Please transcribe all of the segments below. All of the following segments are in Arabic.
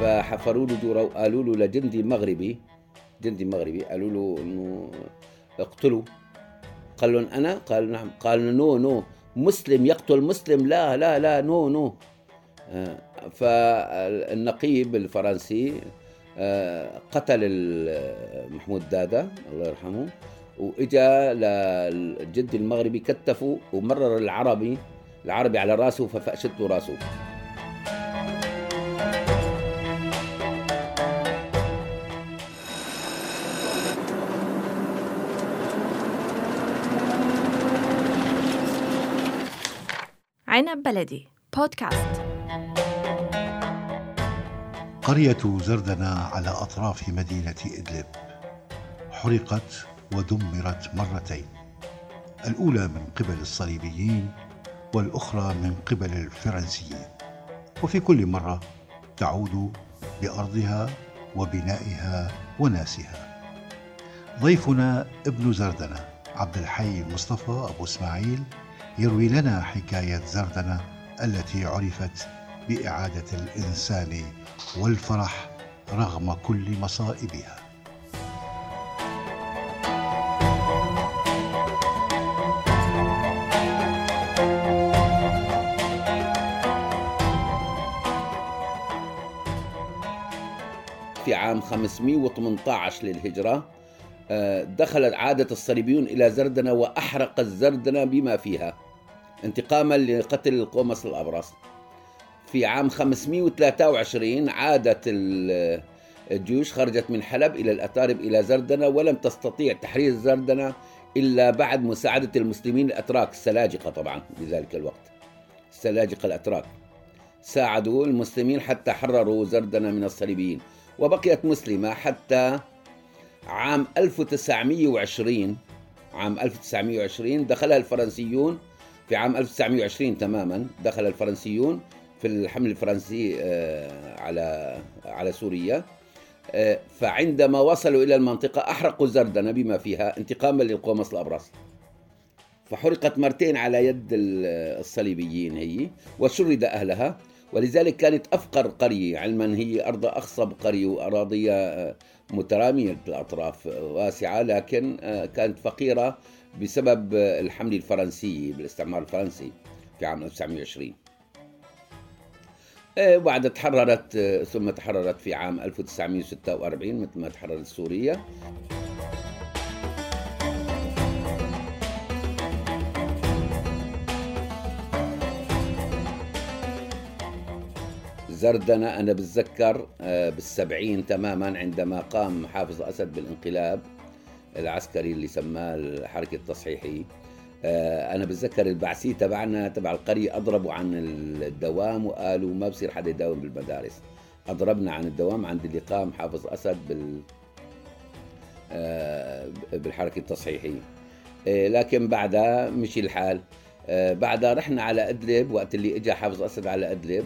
فحفروا له جوره وقالوا له لجندي مغربي جندي مغربي. قالوا له إنه اقتلوا. قال لهم أنا؟ قال نعم. قال non non. مسلم يقتل مسلم. لا لا لا non non. آه، فالنقيب الفرنسي آه، قتل محمود دادا الله يرحمه وإجا للجندي المغربي كتفه ومرر العربي العربي على راسه ففأشت راسه. عنب بلدي. بودكاست. قرية زردنة على أطراف مدينة إدلب. حرقت ودمرت مرتين. الأولى من قبل الصليبيين والأخرى من قبل الفرنسيين. وفي كل مرة تعود بأرضها وبنائها وناسها. ضيفنا ابن زردنة عبد الحي مصطفى أبو إسماعيل يروي لنا حكاية زردنة التي عرفت بإعادة الإنسان والفرح رغم كل مصائبها. في عام 518 للهجرة آه، دخلت عادة الصليبيون إلى زردنة وأحرق الزردنة بما فيها. انتقاما لقتل القومس الأبرص. في عام 523 عادت الجيوش خرجت من حلب إلى الأتارب إلى زردنة ولم تستطيع تحرير زردنة إلا بعد مساعدة المسلمين الأتراك السلاجقة طبعا بذلك الوقت. السلاجقة الأتراك. ساعدوا المسلمين حتى حرروا زردنة من الصليبيين وبقيت مسلمة حتى عام 1920 عام 1920 دخلها الفرنسيون في عام 1920 تماما دخل الفرنسيون في الحمل الفرنسي آه، على على سوريا. آه، فعندما وصلوا إلى المنطقة أحرقوا زردنه بما فيها انتقاما للقومس الابرص فحرقت مرتين على يد الصليبيين هي وشرد أهلها. ولذلك كانت أفقر قرية علما هي أرض أخصب قرية وأراضيها آه، مترامية الأطراف واسعة لكن كانت فقيرة. بسبب الحمل الفرنسي بالاستعمار الفرنسي في عام 1920 وبعد تحررت ثم تحررت في عام 1946 مثل ما تحررت سوريا زردنة أنا بتذكر آه، بالسبعين تماما عندما قام حافظ أسد بالانقلاب. العسكري اللي سماه الحركة التصحيحي. آه، أنا بتذكر البعثية تبعنا تبع القرية أضربوا عن الدوام وقالوا ما بصير حدا يداوم بالمدارس. أضربنا عن الدوام عند اللي قام حافظ أسد بال آه، بالحركة التصحيحية. آه، لكن بعدها مشي الحال. بعدها رحنا على أدلب وقت اللي اجى حافظ أسد على أدلب.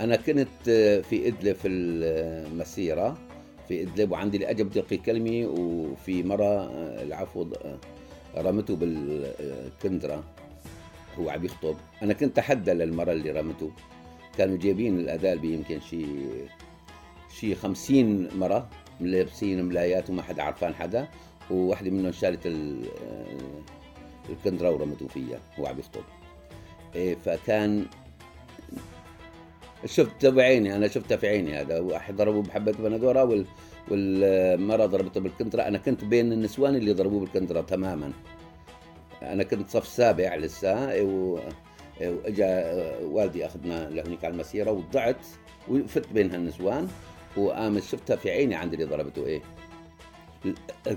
أنا كنت في أدلب في المسيرة. في إدلب وعندي لاجل بدي كلمه وفي مرة العفو رمته بالكندرة هو عم يخطب. أنا كنت أتحدى للمرة اللي رمته. كانوا جايبين الادال يمكن شي شي 50 مرة لابسين ملايات وما حدا عرفان حدا وواحدة منهم شالت الكندرة ورمته فيها هو عم يخطب. إيه فكان شفت بعيني أنا شفتها في عيني هذا. واحد ضربوه بحبة بندوره وال والمرة ضربته بالكنترة. أنا كنت بين النسوان اللي ضربوه بالكنترة تماما. أنا كنت صف سابع لسه وإجا والدي أخذنا لهنيك على المسيرة وضعت وفت بين هالنسوان وقامت شفتها في عيني عند اللي ضربته إيه.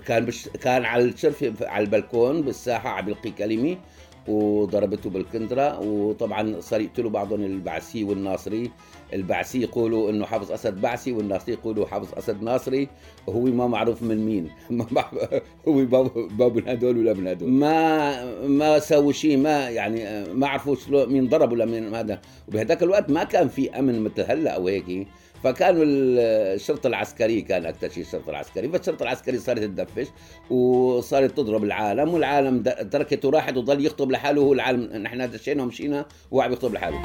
كان بش كان على الشرف على البلكون بالساحة عم يلقي كلمه وضربته بالكندرة وطبعا صار يقتلوا بعضهم البعثي والناصري. البعثي يقولوا إنه حافظ أسد بعثي والناصري يقولوا حافظ أسد ناصري. وهو ما معروف من مين. هو باب من هدول ولا من هدول. ما ما سووا شيء ما يعني ما عرفوا مين ضرب ولا مين هذا. وبهذاك الوقت ما كان في أمن مثل هلأ أو هيك. فكانوا الشرطة العسكرية كان أكثر شيء الشرطة العسكرية فالشرطه العسكرية صارت تدفش وصارت تضرب العالم والعالم تركته راحت وظل يخطب لحاله هو العالم. نحن دشينا ومشينا وهو عم يخطب لحاله.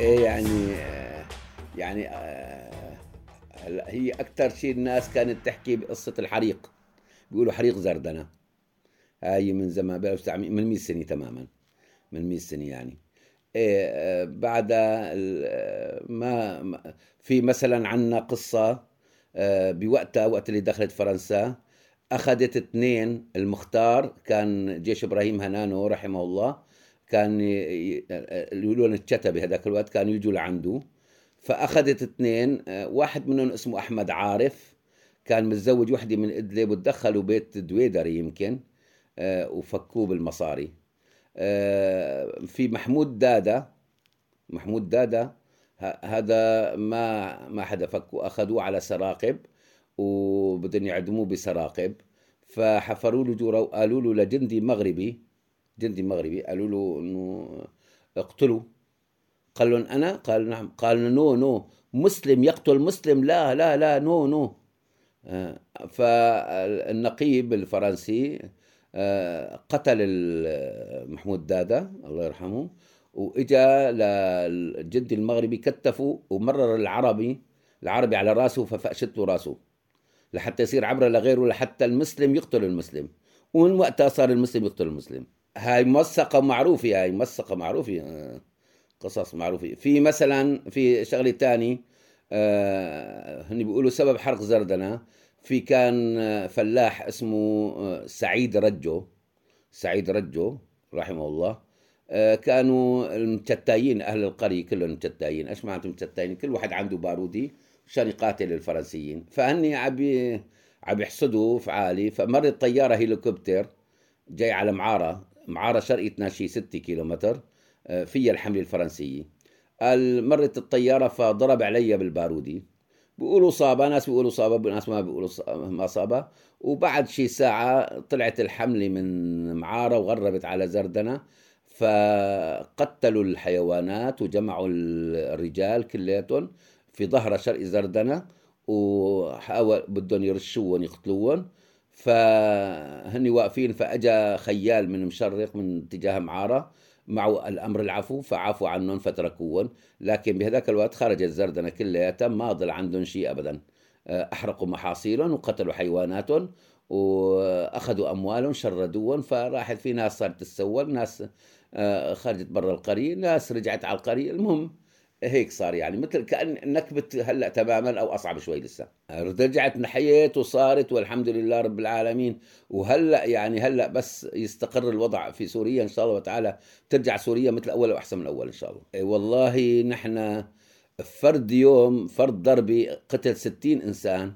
إيه يعني يعني آه، هي أكثر شيء الناس كانت تحكي بقصة الحريق. بيقولوا حريق زردنة. هاي من زمان من 100 سنة تماما. من 100 سنة يعني. إيه آه، بعد ما في مثلا عنا قصة بوقتها وقت اللي دخلت فرنسا أخذت اثنين المختار كان جيش إبراهيم هنانو رحمه الله كان يقولون الشتبه هذاك الوقت كانوا يجوا لعنده. فأخذت اثنين آه، واحد منهم اسمه أحمد عارف. كان متزوج وحدة من إدلب وتدخلوا بيت دويدري يمكن آه، وفكوه بالمصاري. آه، في محمود دادا محمود دادا هذا ما ما حدا فكوا أخذوه على سراقب وبدهم يعدموه بسراقب. فحفروا له جورة وقالوا له لجندي مغربي جندي مغربي قالوا له إنه اقتلوا. قال لهم أنا؟ قال نعم. قال non non. مسلم يقتل مسلم. لا لا لا non non. فالنقيب الفرنسي آه، قتل محمود دادا الله يرحمه وإجا للجندي المغربي كتفه ومرر العربي العربي على راسه ففأشت له راسه لحتى يصير عبره لغيره لحتى المسلم يقتل المسلم. ومن وقتها صار المسلم يقتل المسلم. هاي موثقة معروفة هاي موثقة معروفة آه، قصص معروفة. في مثلا في شغلة تاني آه هن بيقولوا سبب حرق زردنة. في كان آه، فلاح اسمه آه، سعيد رجو. سعيد رجو رحمه الله. كانوا المتتايين أهل القرية كلهم متتايين. إيش معناته متتايين؟ كل واحد عنده بارودي عشان يقاتل الفرنسيين. فهني عم عم يحصدوا فعالي فمرت طياره هليكوبتر جاي على معارة. معارة شرقيتنا شي 6 كيلومتر. فيها الحملة الفرنسية. مرت الطيارة فضرب علي بالبارودي. بيقولوا صابة ناس بيقولوا صابة ناس ما بيقولوا ما صابة وبعد شي ساعة طلعت الحملة من معارة وغربت على زردنة فقتلوا الحيوانات وجمعوا الرجال كلياتهم في ظهر شرق زردنة. وحاول بدهم يرشوهم يقتلوهم. فهني واقفين فأجا خيال من مشرق من اتجاه معارة. معه الأمر العفو فعفوا عنهم فتركوهم. لكن بهذاك الوقت خرجت زردنه كلياتها ما ضل عندهم شيء ابدا. أحرقوا محاصيلهم وقتلوا حيواناتهم وأخذوا أموالهم شردوهم فراحت في ناس صارت تتسول ناس آه، خرجت برا القرية ناس رجعت على القرية. المهم هيك صار يعني مثل كأن نكبه هلأ تماما أو أصعب شوي لسه. رجعت نحيت وصارت والحمد لله رب العالمين. وهلأ يعني هلأ بس يستقر الوضع في سوريا إن شاء الله تعالى ترجع سوريا مثل أول واحسن من أول إن شاء الله. إيه والله نحن فرد يوم فرد ضربي قتل 60 إنسان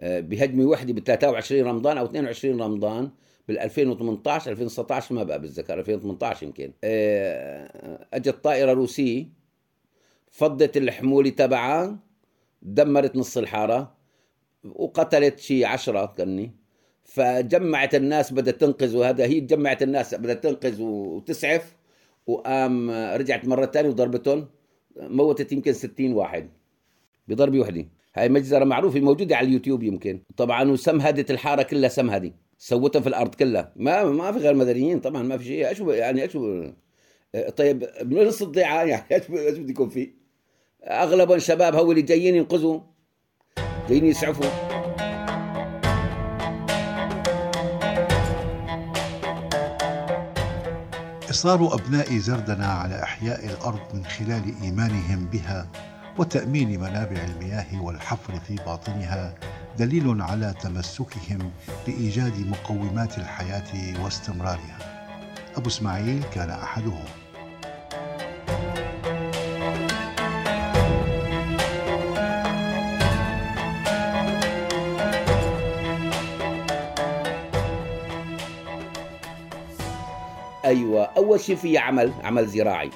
آه، بهجمة وحدة ب 23 رمضان أو 22 رمضان بال 2018 2019 ما بقى بالذكر 2018 يمكن. آه، أجت طائرة روسية فضت الحمولة تبعها دمرت نص الحارة وقتلت شي عشرة كني فجمعت الناس بدها تنقذ وهذا هي جمعت الناس بدها تنقذ وتسعف. وقام رجعت مرة ثانية وضربتهم. موتت يمكن ستين واحد بضربة وحدة هاي مجزرة معروفة موجودة على اليوتيوب يمكن. طبعا وسمهدت الحارة كلها سمهدة سوتها في الأرض كلها. ما ما في غير مدنيين طبعا ما في شيء. إيش يعني إيش طيب بنص الضيعة يعني إيش بده يكون فيه اغلبهم شباب هو اللي جايين ينقذوا جايين يسعفوا إصرار أبناء زردنة على إحياء الأرض من خلال إيمانهم بها وتأمين منابع المياه والحفر في باطنها دليل على تمسكهم بإيجاد مقومات الحياة واستمرارها. أبو إسماعيل كان أحدهم. أيوه. أول شيء في عمل عمل زراعي.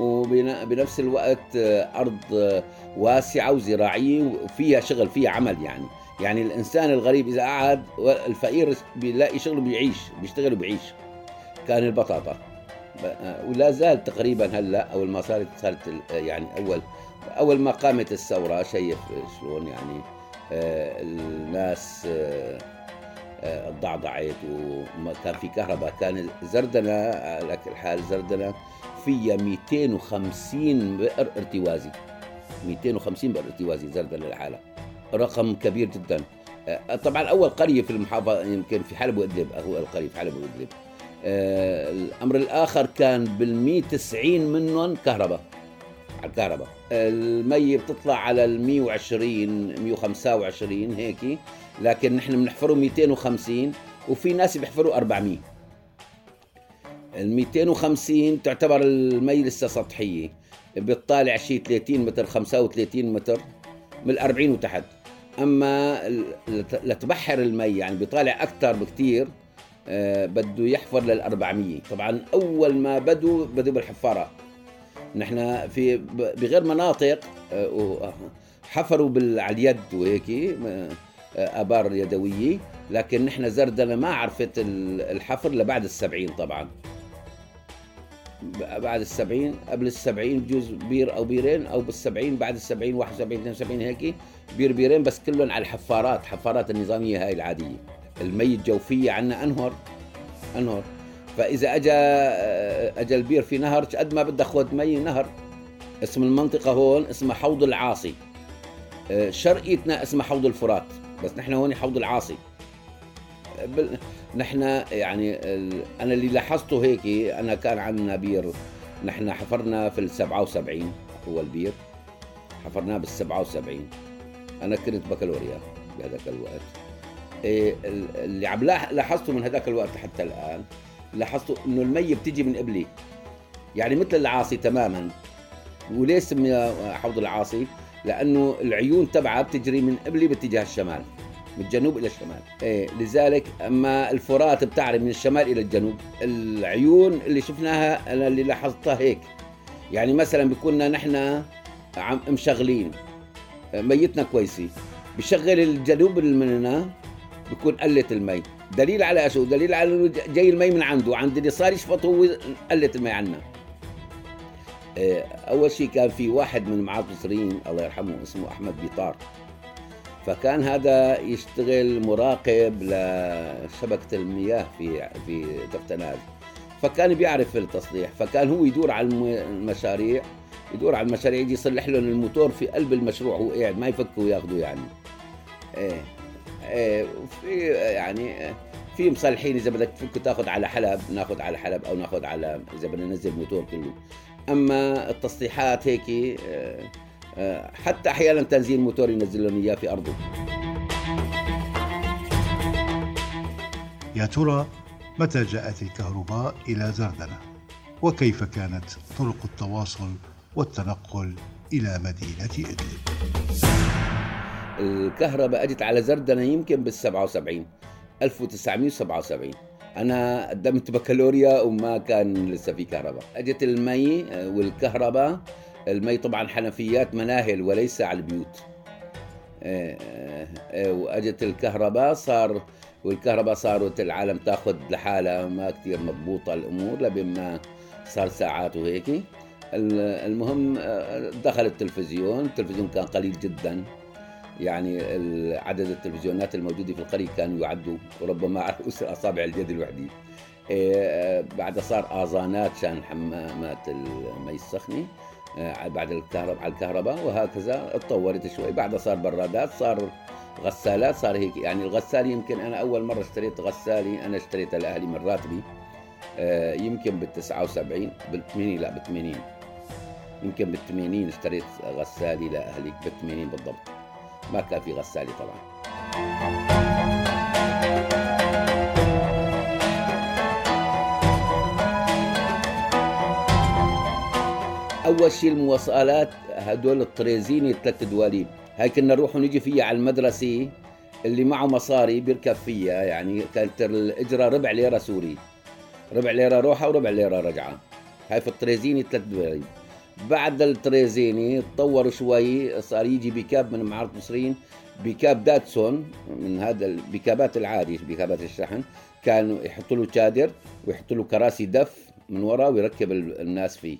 وبنفس الوقت آه، أرض آه، واسعة وزراعية وفيها شغل فيها عمل يعني. يعني الإنسان الغريب إذا قعد الفقير بيلاقي شغله بيعيش بيشتغل وبيعيش. كان البطاطا. آه، ولا زال تقريبا هلأ اول ما صارت صارت يعني أول أول ما قامت الثورة شايف شلون يعني الناس ضعضعت وما كان في كهرباء كان زردنة على كل حال زردنة فيها 250 بئر ارتوازي. 250 بئر ارتوازي زردنا لحالها رقم كبير جدا. آه، طبعا أول قرية في المحافظة يمكن في حلب وأدلب هو القرية في حلب وأدلب. آه، الأمر الآخر كان بال 90 منهم كهرباء. على الكهرباء. المي بتطلع على ال 120 125 هيك لكن نحن بنحفره 250 وفي ناس بيحفروا 400 ال 250 تعتبر المي لسه سطحية. بتطالع شيء 30 متر 35 متر من ال 40 وتحت. أما لتبحر المي يعني بيطالع أكثر بكثير آه، بده يحفر لل 400 طبعا أول ما بدوا بدوا بالحفارات نحن في بغير مناطق آه، حفروا على اليد وهيك آه، آبار يدوية لكن نحن زردنا ما عرفت الحفر لبعد السبعين طبعا. بعد السبعين قبل السبعين بجوز بير أو بيرين أو بالسبعين بعد السبعين 71 72 هيك بير بيرين بس كلهم على الحفارات حفارات النظامية هاي العادية. المي الجوفيه عندنا أنهر أنهر. فإذا اجى اجى البير في نهر قد ما بدك خذ مي نهر. اسم المنطقة هون اسمها حوض العاصي. آه، شرقيتنا اسمها حوض الفرات. بس نحن هون حوض العاصي. نحن يعني أنا اللي لاحظته هيك أنا كان عندنا بير نحن حفرنا في ال 77 هو البير. حفرناه بال 77 أنا كنت بكالوريا بهذاك الوقت. إيه اللي عم لاحظته من هذاك الوقت حتى الآن لاحظته إنه المي بتيجي من قبلي. يعني مثل العاصي تماما وليش سمي حوض العاصي؟ لأنه العيون تبعها بتجري من قبلي باتجاه الشمال من الجنوب إلى الشمال. إيه لذلك أما الفرات بتعرف من الشمال إلى الجنوب العيون اللي شفناها أنا اللي لاحظتها هيك. يعني مثلا بكوننا نحن عم مشغلين ميتنا كويسة بشغل الجنوب مننا بكون قلت المي. دليل على شو؟ دليل على إنه جاي المي من عنده عند اللي صار يشفط هو قلت المي عنا. إيه، أول شيء كان في واحد من معاذ المصريين الله يرحمه اسمه أحمد بيطار. فكان هذا يشتغل مراقب لشبكة المياه في في تفتناز. فكان بيعرف التصليح فكان هو يدور على المشاريع يدور على المشاريع يجي يصلح لهم الموتور في قلب المشروع هو قاعد ما يفكوا وياخذوا يعني. إيه. في يعني في مصلحين إذا بدك تفك تاخذ على حلب ناخذ على حلب أو ناخذ على إذا بدنا ننزل موتور كله. أما التصليحات هيك آه، حتى أحيانا تنزيل موتور ينزل لهم إياه في أرضه. يا ترى متى جاءت الكهرباء إلى زردنه وكيف كانت طرق التواصل والتنقل إلى مدينة إدلب؟ الكهرباء أجت على زردنه يمكن بال 77 1977 أنا قدمت بكالوريا وما كان لسه في كهرباء. أجت المي والكهرباء. المي طبعا حنفيات مناهل وليس على البيوت. آه، آه، آه، وأجت الكهرباء صار والكهرباء صارت العالم تاخذ لحالها ما كثير مضبوطة الأمور لبما صار ساعات وهيك المهم دخل التلفزيون التلفزيون كان قليل جدا. يعني عدد التلفزيونات الموجودة في القرية كانوا يعدوا ربما على أصابع اليد الوحده بعد صار آذانات شان حمامات المي السخنة آه، بعد الكهرباء على الكهرباء وهكذا اتطورت شوي. بعدها صار برادات صار غسالات صار هيك. يعني الغسال يمكن أنا أول مرة اشتريت غسالي أنا اشتريتها لأهلي من راتبي آه، يمكن بال 79 بال 80 لا بال 80 يمكن بال 80 اشتريت غسالي لأهلي بال 80 بالضبط. ما كان في غسالي طبعا. أول شيء المواصلات هدول الطريزين الثلاث دواليب. هاي كنا نروح ونجي فيها على المدرسة اللي معه مصاري بيركب فيها يعني كانت الإجرة ربع ليرة سوري. ربع ليرة روحة وربع ليرة رجعة. هاي في الطريزيني ثلاث دواليب. بعد الطريزيني تطور شوي صار يجي بكاب من معارض المصريين بكاب داتسون من هذا البكابات العادي بكابات الشحن كانوا يحطوا له شادر ويحطوا له كراسي دف من ورا ويركب الناس فيه.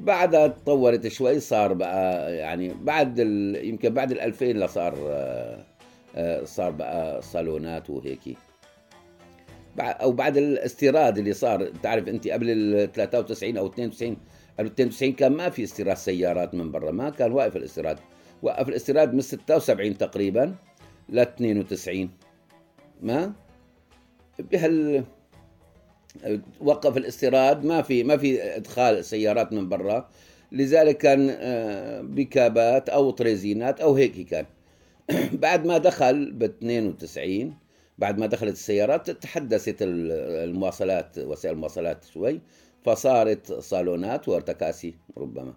بعدها تطورت شوي صار بقى يعني بعد ال... يمكن بعد ال 2000 لصار آه، صار بقى صالونات وهيك. أو بعد الاستيراد اللي صار بتعرف أنت قبل ال 93 أو 92 1290 كان ما في استيراد سيارات من برا ما كان واقف الاستيراد. وقف الاستيراد من 76 تقريبا ل 92 ما؟ بهال وقف الاستيراد ما في ما في إدخال سيارات من برا. لذلك كان آه، بكابات أو طريزينات أو هيك كان. بعد ما دخل ب 92 بعد ما دخلت السيارات تحدثت المواصلات وسائل المواصلات شوي. فصارت صالونات وارتكاسي ربما.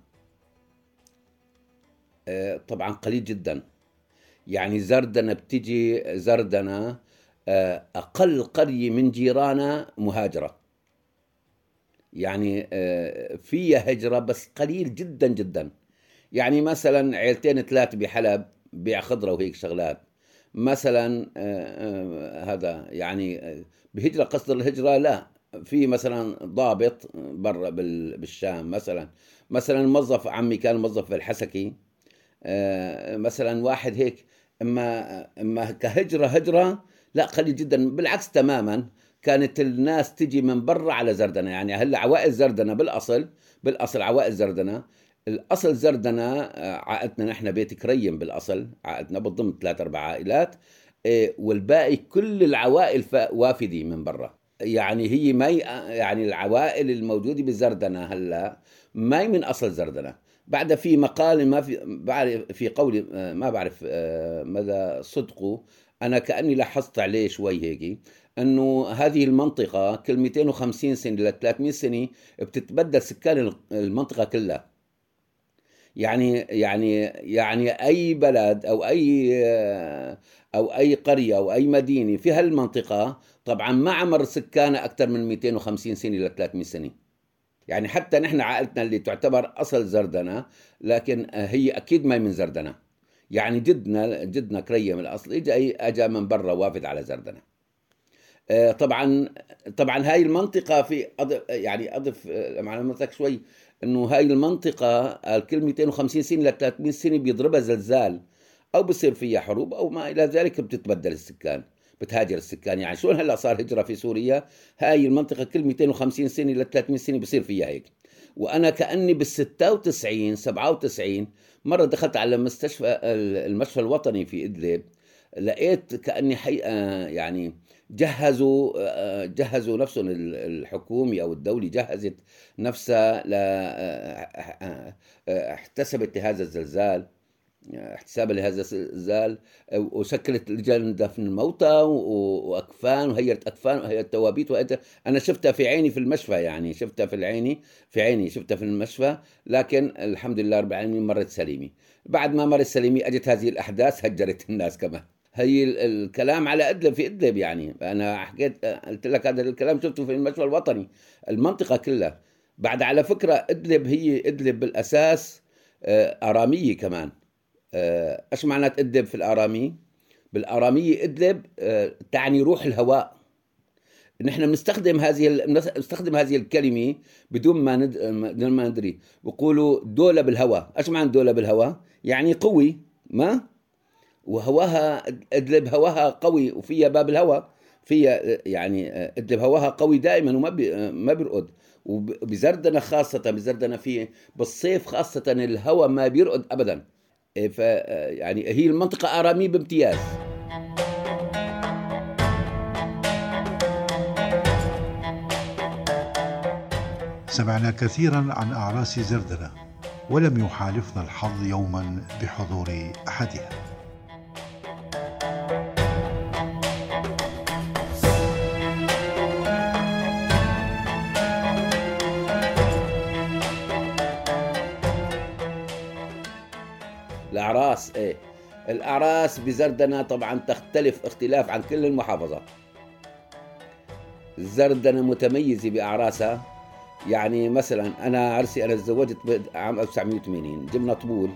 آه، طبعا قليل جدا. يعني زردنة بتجي زردنة آه، أقل قرية من جيرانا مهاجرة. يعني آه، فيها هجرة بس قليل جدا جدا. يعني مثلا عيلتين ثلاث بحلب بيع خضرة وهيك شغلات. مثلا هذا يعني بهجرة قصد الهجرة لا. في مثلا ضابط برا بالشام مثلا. مثلا موظف عمي كان موظف في الحسكي آه، مثلا واحد هيك. إما إما كهجرة هجرة لا قليل جدا. بالعكس تماما كانت الناس تجي من برا على زردنة. يعني هلا عوائل زردنه بالأصل بالأصل عوائل زردنه الأصل زردنة آه، عائلتنا نحن بيت كريم بالأصل عائلتنا بتضم ثلاث أربع عائلات آه، والباقي كل العوائل وافدي من برا. يعني هي ما يعني العوائل الموجودة بزردنة هلا ما من أصل زردنة. بعد في مقال ما في بعرف في قولي ما بعرف آه، مدى صدقه أنا كأني لاحظت عليه شوي هيك إنه هذه المنطقة كل 250 سنة ل 300 سنة بتتبدل سكان المنطقة كلها. يعني يعني يعني أي بلد أو أي آه، أو أي قرية أو أي مدينة في هالمنطقة طبعا ما عمر سكانها أكثر من 250 سنة ل 300 سنة. يعني حتى نحن عائلتنا اللي تعتبر أصل زردنة لكن هي أكيد ما من زردنة. يعني جدنا جدنا كريه من الاصل اجى اجى من برا وافد على زردنة. آه، طبعا طبعا هاي المنطقة في أضف يعني أضف آه، معلوماتك شوي إنه هاي المنطقة كل 250 سنة ل 300 سنة بيضربها زلزال أو بصير فيها حروب أو ما إلى ذلك بتتبدل السكان. بتهاجر السكان يعني. شلون هلا صار هجرة في سوريا؟ هاي المنطقة كل 250 سنة ل 300 سنة بصير فيها هيك. وأنا كأني بال 96 97 مرة دخلت على مستشفى المشفى الوطني في إدلب. لقيت كأني حقيقه يعني جهزوا جهزوا نفسهم الحكومي أو الدولي جهزت نفسها ل احتسبت لهذا الزلزال. احتسابا لهذا الزلزال وشكلت لجان دفن الموتى وأكفان وهيئت أكفان وهيئت توابيت أنا شفتها في عيني في المشفى يعني شفتها في العيني في عيني شفتها في المشفى لكن الحمد لله رب العالمين مرت سليمه بعد ما مرت سليمه أجت هذه الأحداث هجرت الناس كمان هي الكلام على إدلب في إدلب يعني. أنا حكيت قلت لك هذا الكلام شفته في المشفى الوطني المنطقة كلها. بعد على فكرة إدلب هي إدلب بالأساس آه، أرامية كمان. إيش معنات ادلب في الأرامي؟ بالاراميه ادلب آه، تعني روح الهواء. نحن بنستخدم هذه بنستخدم هذه الكلمة بدون ما ند... بدون ما ندري. بقولوا دولة بالهواء. إيش معنى دولة بالهواء؟ يعني قوي ما؟ وهواها أدلب هواها قوي وفيها باب الهواء. فيها يعني أدلب هواها قوي دائما وما. ما بيرقد. وبزردنا خاصة بزردنا في بالصيف خاصة الهواء ما بيرقد إيه، ف يعني هي المنطقة آرامية بامتياز. سمعنا كثيرا عن أعراس زردنة ولم يحالفنا الحظ يوما بحضور أحدها. الأعراس بزردنه طبعا تختلف اختلاف عن كل المحافظات. زردنه متميزه بأعراسها. يعني مثلا أنا عرسي أنا تزوجت عام 1980 جبنا طبول.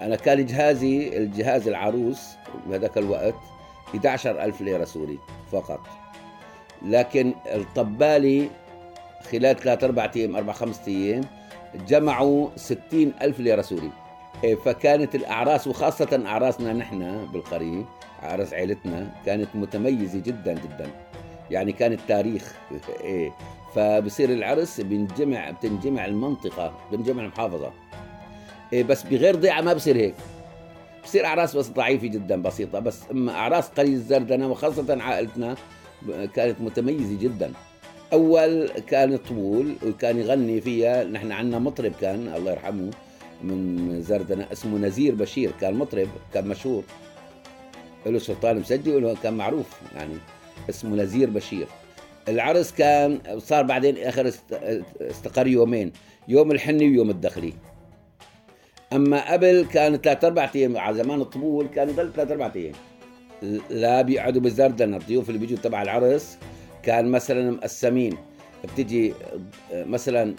أنا كان جهازي الجهاز العروس بهذاك الوقت 11000 ليرة سوري فقط. لكن الطبالي خلال ثلاث أربع أيام أربع خمسة أيام جمعوا 60000 ليرة سوري. فكانت الأعراس وخاصة أعراسنا نحن بالقرية أعراس عائلتنا كانت متميزة جدا جدا. يعني كانت تاريخ إيه فبصير العرس بنجمع بتنجمع المنطقة بتنجمع المحافظة. إيه بس بغير ضيعة ما بصير هيك. بصير أعراس بس ضعيفة جدا بسيطة. بس أما أعراس قريه الزردنه وخاصة عائلتنا كانت متميزة جدا. أول كان طبول وكان يغني فيها نحن عندنا مطرب كان الله يرحمه من زردنه اسمه نزير بشير كان مطرب كان مشهور. له سلطان مسجل كان معروف يعني اسمه نزير بشير. العرس كان صار بعدين آخر استقر يومين يوم الحني ويوم الدخلي. أما قبل كان ثلاث أربع أيام على زمان الطبول كان يضل ثلاث أربع أيام. لا بيقعدوا بالزردنة الضيوف اللي بيجوا تبع العرس كان مثلا مقسمين بتجي مثلا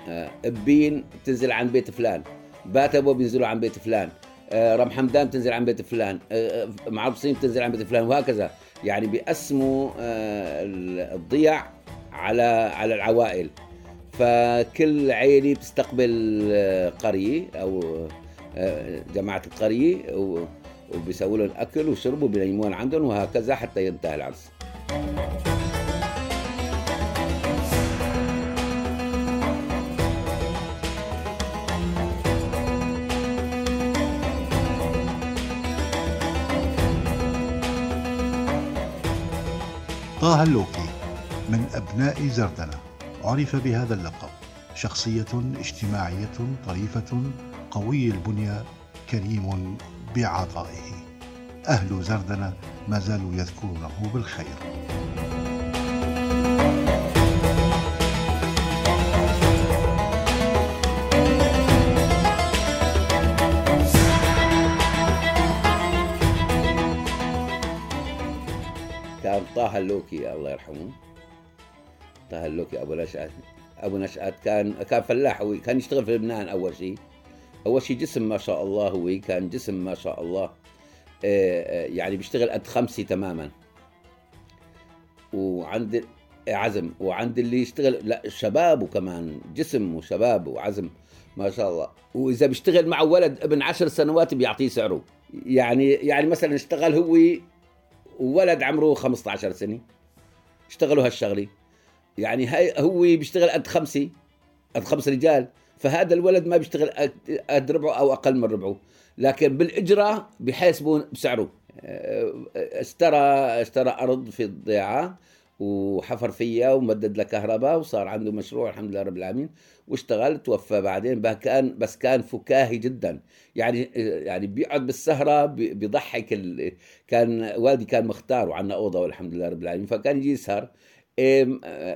إبين بتنزل عن بيت فلان. باتبو بينزلوا عن بيت فلان. رم حمدان بتنزل عن بيت فلان. معبصين بتنزل عن بيت فلان وهكذا. يعني بيقسموا الضيع على على العوائل. فكل عيلة بتستقبل قرية أو جماعة القرية وبيسووا لهم أكل وشرب وبينيمون عندهم وهكذا حتى ينتهي العرس. طه اللوكي من أبناء زردنة. عرف بهذا اللقب. شخصية اجتماعية طريفة قوي البنية كريم بعطائه أهل زردنة ما زالوا يذكرونه بالخير. طه اللوكي الله يرحمه. طه اللوكي أبو نشأت. أبو نشأت كان كان فلاح هو كان يشتغل في لبنان أول شيء أول شيء جسم ما شاء الله هو كان جسم ما شاء الله يعني بيشتغل قد خمسي تماما. وعند عزم وعند اللي يشتغل لا شباب وكمان جسم وشباب وعزم ما شاء الله. وإذا بيشتغل مع ولد ابن عشر سنوات بيعطيه سعره. يعني يعني مثلا اشتغل هو وولد عمره 15 سنة. اشتغلوا هالشغلة. يعني هاي هو بيشتغل قد خمسة قد خمس رجال. فهذا الولد ما بيشتغل قد ربعه أو أقل من ربعه. لكن بالإجرة بحاسبوا بسعره. اشترى اشترى أرض في الضيعة. وحفر فيها ومدد لها كهرباء وصار عنده مشروع الحمد لله رب العالمين. واشتغل توفى بعدين كان بس كان فكاهي جدا. يعني يعني بيقعد بالسهرة بيضحك ال... كان والدي كان مختار وعندنا أوضة والحمد لله رب العالمين. فكان يجي يسهر.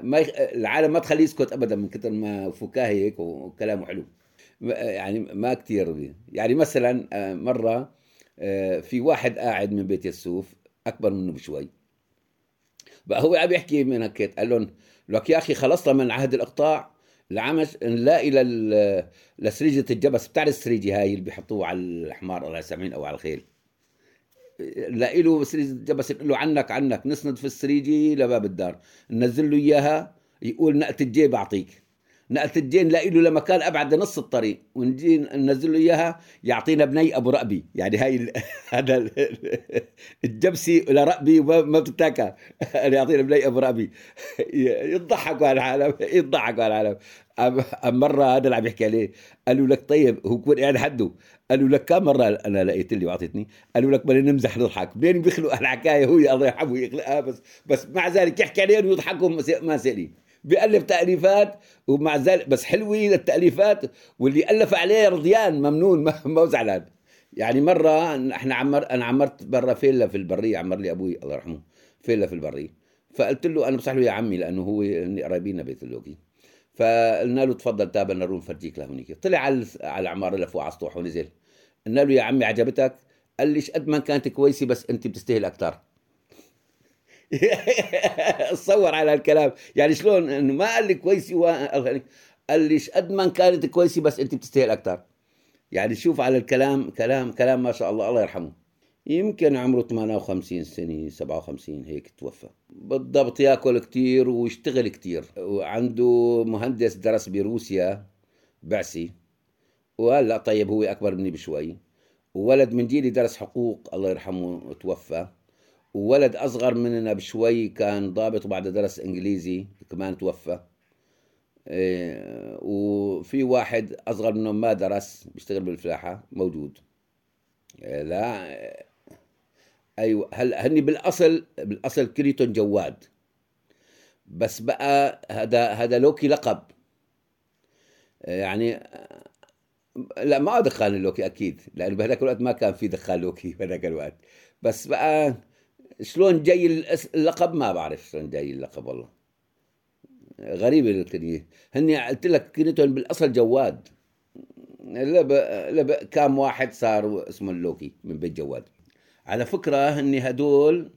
ما يخ... العالم ما تخليه يسكت ابدا من كثر ما فكاهي هيك وكلامه حلو. يعني ما كثير يعني مثلا مرة في واحد قاعد من بيت يسوف أكبر منه بشوي. بقى هو عم يحكي من هيك قال لهم لك يا أخي خلصنا من عهد الإقطاع العمش نلاقي لسريجة الجبس بتعرف السريجة هاي اللي بيحطوها على الحمار الله يسامحين أو على الخيل؟ نلاقي له سريجة الجبس نقول له عنك عنك نسند في السريجة لباب الدار ننزل له إياها يقول نقلة الجيب أعطيك. الجين نلاقي له لمكان أبعد نص الطريق ونجي ننزل له إياها يعطينا بني أبو رقبي يعني هاي هذا الجبسي لرقبي ما بتتاكل. يعطينا بني أبو رقبي يضحكوا على العالم يضحكوا على العالم. مرة هذا اللي عم يحكي عليه قالوا لك طيب هو كون قاعد حده قالوا لك كم مرة؟ أنا لقيت اللي وعطيتني قالوا لك بدنا نمزح نضحك. بين بيخلق الحكاية هو الله يرحمه يخلقها بس بس مع ذلك يحكي عليهم ويضحكوا ما سالين بيألف تأليفات ومع ذلك بس حلوة التأليفات واللي ألف عليه رضيان ممنون ما زعلان. يعني مرة إحنا عمر أنا عمرت برا فيلا في البرية عمر لي أبوي الله يرحمه فيلا في البرية. فقلت له أنا بصح له يا عمي لأنه هو قرايبينا بيت اللوكي فقلنا له تفضل تابع نروح نفرجيك لهونيك طلع على على العمارة اللي فوق على السطوح ونزل. قلنا له يا عمي عجبتك؟ قال لي قد ما كانت كويسة بس أنت بتستاهل أكثر تصور على الكلام. يعني شلون؟ إنه ما قال لي كويسه و... قال لي قد ما كانت كويسة بس أنت بتستاهل أكثر يعني شوف على الكلام كلام كلام ما شاء الله الله يرحمه. يمكن عمره 58 سنة 57 هيك توفى. بالضبط ياكل كتير ويشتغل كتير. وعنده مهندس درس بروسيا بعثي. وهلأ طيب هو أكبر مني بشوي. وولد من جيلي درس حقوق الله يرحمه توفى. وولد أصغر مننا بشوي كان ضابط وبعد درس إنجليزي كمان توفى. إيه وفي واحد أصغر منه ما درس بيشتغل بالفلاحة موجود. إيه لا أيوه هلا هني بالأصل بالأصل كنيتون جواد. بس بقى هذا هذا لوكي لقب. يعني لا ما دخان اللوكي أكيد. لأنه بهذاك الوقت ما كان في دخان لوكي بهذاك الوقت. بس بقى شلون جاي اللقب؟ ما بعرف شلون جاي اللقب والله. غريبة الكنية هني قلت لك كنيتون بالأصل جواد. لب لب كام واحد صار اسمه اللوكي من بيت جواد. على فكرة هني هدول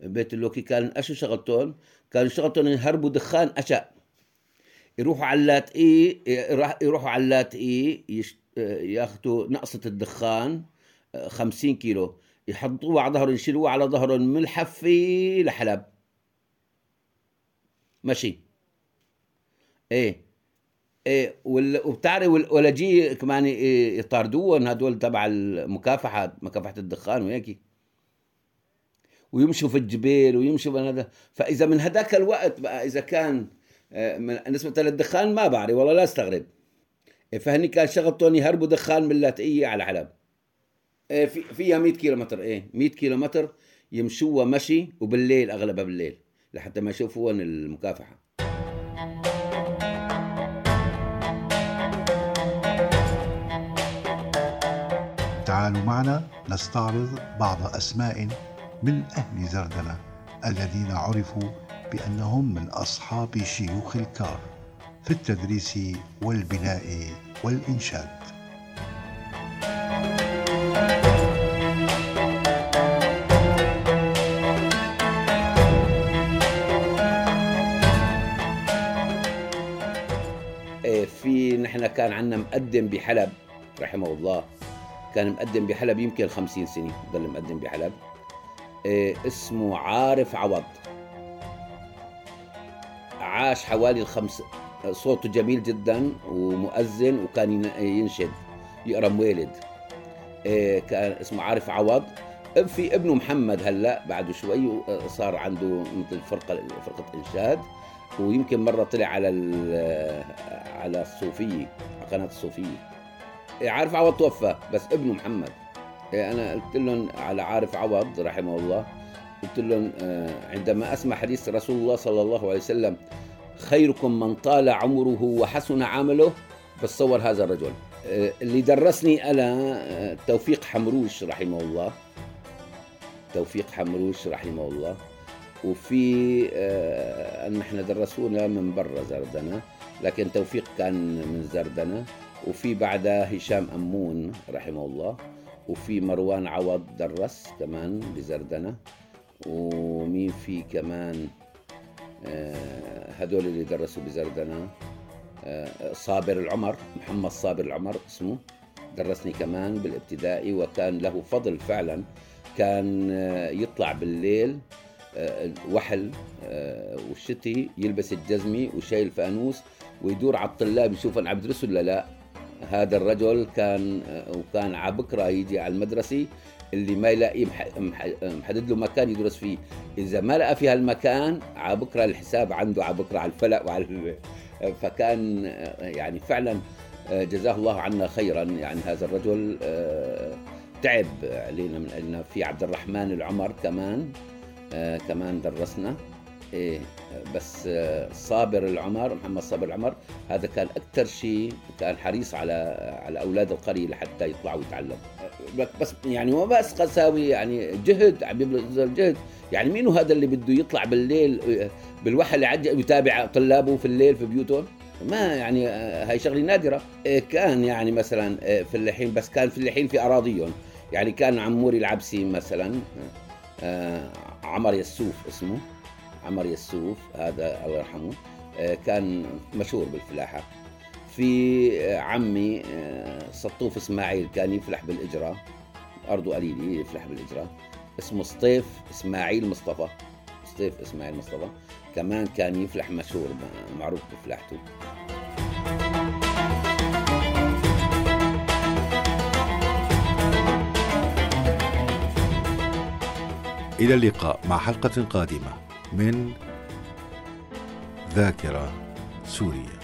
بيت اللوكي كان أشو شغلتهم كانوا شغلتهم يهربوا دخان اشا يروحوا على اللات إي يروحوا على اللات إي ياخذوا نقصة الدخان 50 كيلو. يحطوه على ظهرهم يشيلوه على ظهرهم من الحفي لحلب. ماشي. إيه. إيه وبتعرف والولاجي كمان يطاردوهم هدول تبع المكافحة مكافحة الدخان وهيك ويمشوا في الجبال ويمشوا هذا. فإذا من هذاك الوقت بقى إذا كان آه، نسبة للدخان ما بعرف والله لا أستغرب. إيه، فهني كان شغلتهم يهربوا دخان من اللاتقية على حلب. في فيها 100 كيلو متر إيه 100 كيلو متر يمشوها مشي وبالليل أغلبها بالليل لحتى ما يشوفون المكافحة. تعالوا معنا نستعرض بعض أسماء من أهل زردنه الذين عرفوا بأنهم من أصحاب شيوخ الكار في التدريس والبناء والإنشاد. نحن كان عندنا مقدم بحلب رحمه الله. كان مقدم بحلب يمكن خمسين سنة ضل مقدم بحلب. إيه اسمه عارف عوض. عاش حوالي الخمس صوته جميل جدا ومؤذن وكان ينشد يقرأ موالد. إيه كان اسمه عارف عوض. في ابنه محمد هلأ بعده شوي صار عنده مثل فرقة فرقة إنشاد. ويمكن مرة طلع على على الصوفية على قناة الصوفية. إيه، عارف عوض توفى بس ابنه محمد. إيه، أنا قلت لهم على عارف عوض رحمه الله قلت لهم آه، عندما أسمع حديث رسول الله صلى الله عليه وسلم خيركم من طال عمره وحسن عمله بتصور هذا الرجل. آه، اللي درسني أنا آه، توفيق حمروش رحمه الله. توفيق حمروش رحمه الله. وفي أن إحنا درسونا من برا زردنة لكن توفيق كان من زردنة. وفي بعدها هشام أمون رحمه الله وفي مروان عوض درس كمان بزردنة. ومين في كمان آه، هدول اللي درسوا بزردنة؟ آه، صابر العمر محمد صابر العمر اسمه درسني كمان بالابتدائي وكان له فضل فعلا. كان آه، يطلع بالليل وحل والشتي يلبس الجزمة وشايل فانوس ويدور على الطلاب يشوف عم بدرسوا ولا لا. هذا الرجل كان وكان على بكرة يجي على المدرسة اللي ما يلاقي محدد له مكان يدرس فيه. إذا ما لقى في هالمكان على بكرة الحساب عنده على بكرة على الفلق وعلى فكان يعني فعلا جزاه الله عنا خيرا. يعني هذا الرجل تعب علينا من أجلنا. في عبد الرحمن العمر كمان كمان درسنا. إيه بس صابر العمر محمد صابر العمر هذا كان أكثر شيء كان حريص على على أولاد القرية لحتى يطلعوا يتعلموا بس يعني ما بس قساوي يعني جهد عم يبذل جهد يعني مين هذا اللي بده يطلع بالليل بالوحل يتابع طلابه في الليل في بيوتهم؟ ما يعني هاي شغلة نادرة. كان يعني مثلا فلاحين بس كان فلاحين في أراضيهم. يعني كان عموري العبسي مثلا. عمر يسوف اسمه. عمر يسوف هذا الله يرحمه آه، كان مشهور بالفلاحة. في آه، عمي آه، سطوف إسماعيل كان يفلح بالإجرة أرضه قليلة يفلح بالإجرة. اسمه سطيف إسماعيل مصطفى. سطيف إسماعيل مصطفى كمان كان يفلح مشهور معروف بفلاحته. إلى اللقاء مع حلقة قادمة من ذاكرة سوريا